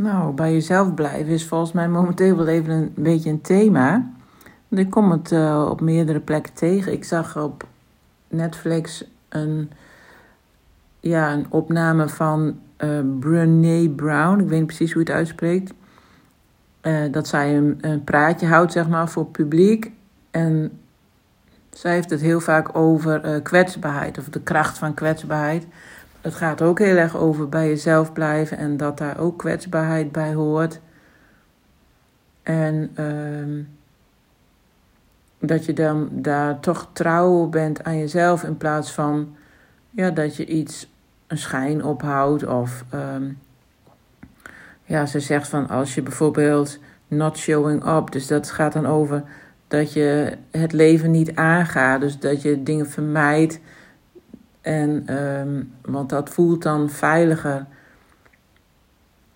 Nou, bij jezelf blijven is volgens mij momenteel wel even een beetje een thema. Ik kom het uh, op meerdere plekken tegen. Ik zag op Netflix een, ja, een opname van uh, Brown. Ik weet niet precies hoe je het uitspreekt. Uh, dat zij een, een, praatje houdt, zeg maar, voor publiek. En zij heeft het heel vaak over kwetsbaarheid, of de kracht van kwetsbaarheid het gaat ook heel erg over bij jezelf blijven en dat daar ook kwetsbaarheid bij hoort. En uh, dat je dan daar toch trouw bent aan jezelf in plaats van ja, dat je iets, een schijn ophoudt. Of um, ja, ze zegt van als je bijvoorbeeld not showing up, dus dat gaat dan over dat je het leven niet aangaat, dus dat je dingen vermijdt en, um, want dat voelt dan veiliger.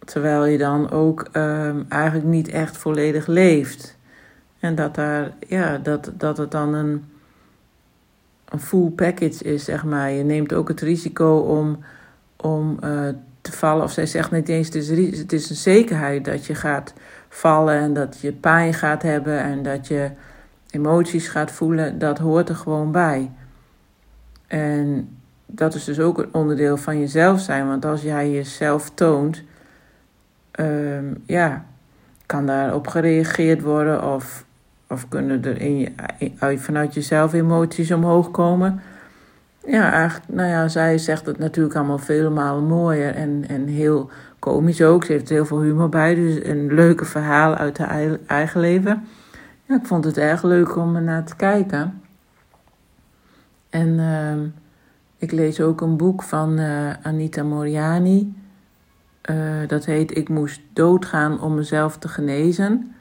Terwijl je dan ook um, eigenlijk niet echt volledig leeft. En dat, daar, ja, dat, dat het dan een, een full package is, zeg maar. Je neemt ook het risico om, om uh, te vallen. Of zij zegt niet eens, het is, het is een zekerheid dat je gaat vallen en dat je pijn gaat hebben en dat je emoties gaat voelen. Dat hoort er gewoon bij. En dat is dus ook een onderdeel van jezelf zijn. Want als jij jezelf toont, um, ja, kan daarop gereageerd worden of, of kunnen er in je, vanuit jezelf emoties omhoog komen. Ja, eigenlijk, nou ja, zij zegt het natuurlijk allemaal vele malen mooier en, en heel komisch ook. Ze heeft heel veel humor bij, dus een leuke verhaal uit haar eigen leven. Ja, ik vond het erg leuk om er naar te kijken. En uh, ik lees ook een boek van uh, Anita Moriani. Uh, dat heet Ik moest doodgaan om mezelf te genezen.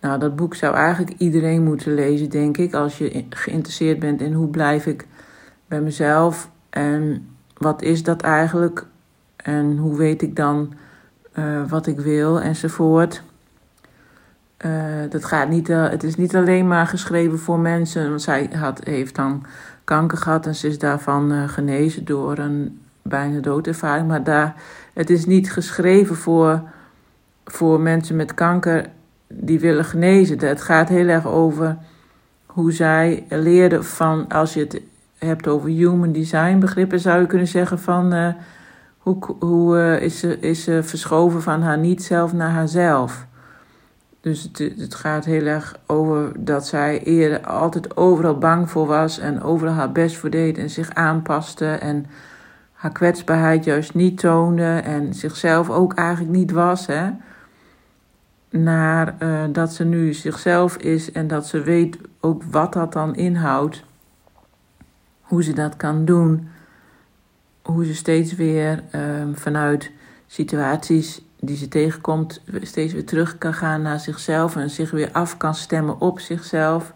Nou, dat boek zou eigenlijk iedereen moeten lezen, denk ik. Als je geïnteresseerd bent in hoe blijf ik bij mezelf en wat is dat eigenlijk en hoe weet ik dan uh, wat ik wil enzovoort. Dat gaat niet, het is niet alleen maar geschreven voor mensen, want zij had, heeft dan kanker gehad en ze is daarvan uh, genezen door een bijna doodervaring. Maar daar, het is niet geschreven voor, voor mensen met kanker die willen genezen. Het gaat heel erg over hoe zij leerde van, als je het hebt over human design begrippen, zou je kunnen zeggen van hoe, hoe is, ze, is ze verschoven van haar niet-zelf naar haarzelf. Dus het, het, gaat heel erg over dat zij eerder altijd overal bang voor was en overal haar best voor deed en zich aanpaste en haar kwetsbaarheid juist niet toonde en zichzelf ook eigenlijk niet was. Hè? Naar uh, dat ze nu zichzelf is en dat ze weet ook wat dat dan inhoudt, hoe ze dat kan doen, hoe ze steeds weer uh, vanuit situaties die ze tegenkomt, steeds weer terug kan gaan naar zichzelf en zich weer af kan stemmen op zichzelf.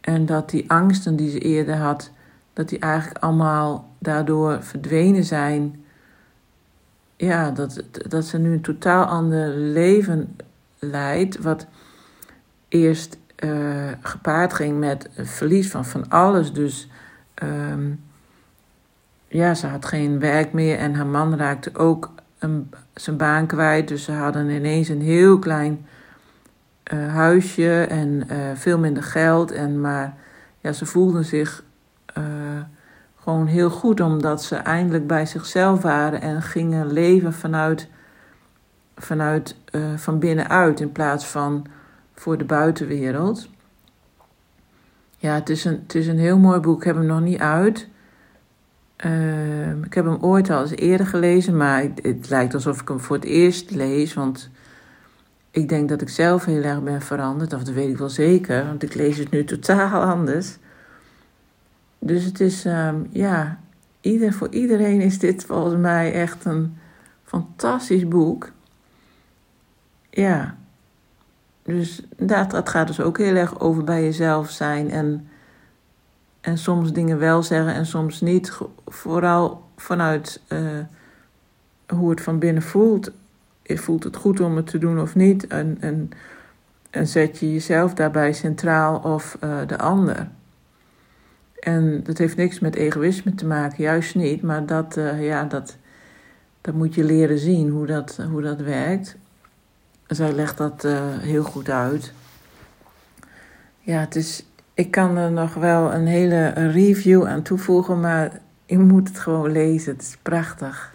En dat die angsten die ze eerder had, dat die eigenlijk allemaal daardoor verdwenen zijn. Ja, dat, dat ze nu een totaal ander leven leidt, wat eerst uh, gepaard ging met verlies van van alles. Dus um, ja, ze had geen werk meer en haar man raakte ook een, zijn baan kwijt. Dus ze hadden ineens een heel klein uh, huisje en uh, veel minder geld. En, maar ja, ze voelden zich uh, gewoon heel goed omdat ze eindelijk bij zichzelf waren en gingen leven vanuit, vanuit van binnenuit in plaats van voor de buitenwereld. Ja, het is, een, het is een heel mooi boek. Ik heb hem nog niet uit. Uh, ik heb hem ooit al eens eerder gelezen, maar het, lijkt alsof ik hem voor het eerst lees. Want ik denk dat ik zelf heel erg ben veranderd, of dat weet ik wel zeker, want ik lees het nu totaal anders. Dus het is, um, ja, ieder, voor iedereen is dit volgens mij echt een fantastisch boek. Ja, dus dat, dat gaat dus ook heel erg over bij jezelf zijn en en soms dingen wel zeggen en soms niet. Vooral vanuit uh, hoe het van binnen voelt. Voelt het goed om het te doen of niet? En, en, en zet je jezelf daarbij centraal of uh, de ander? En dat heeft niks met egoïsme te maken, juist niet. Maar dat, uh, ja, dat, dat moet je leren zien hoe dat, hoe dat werkt. Zij legt dat heel goed uit. Ja, het is, ik kan er nog wel een hele review aan toevoegen, maar je moet het gewoon lezen. Het is prachtig.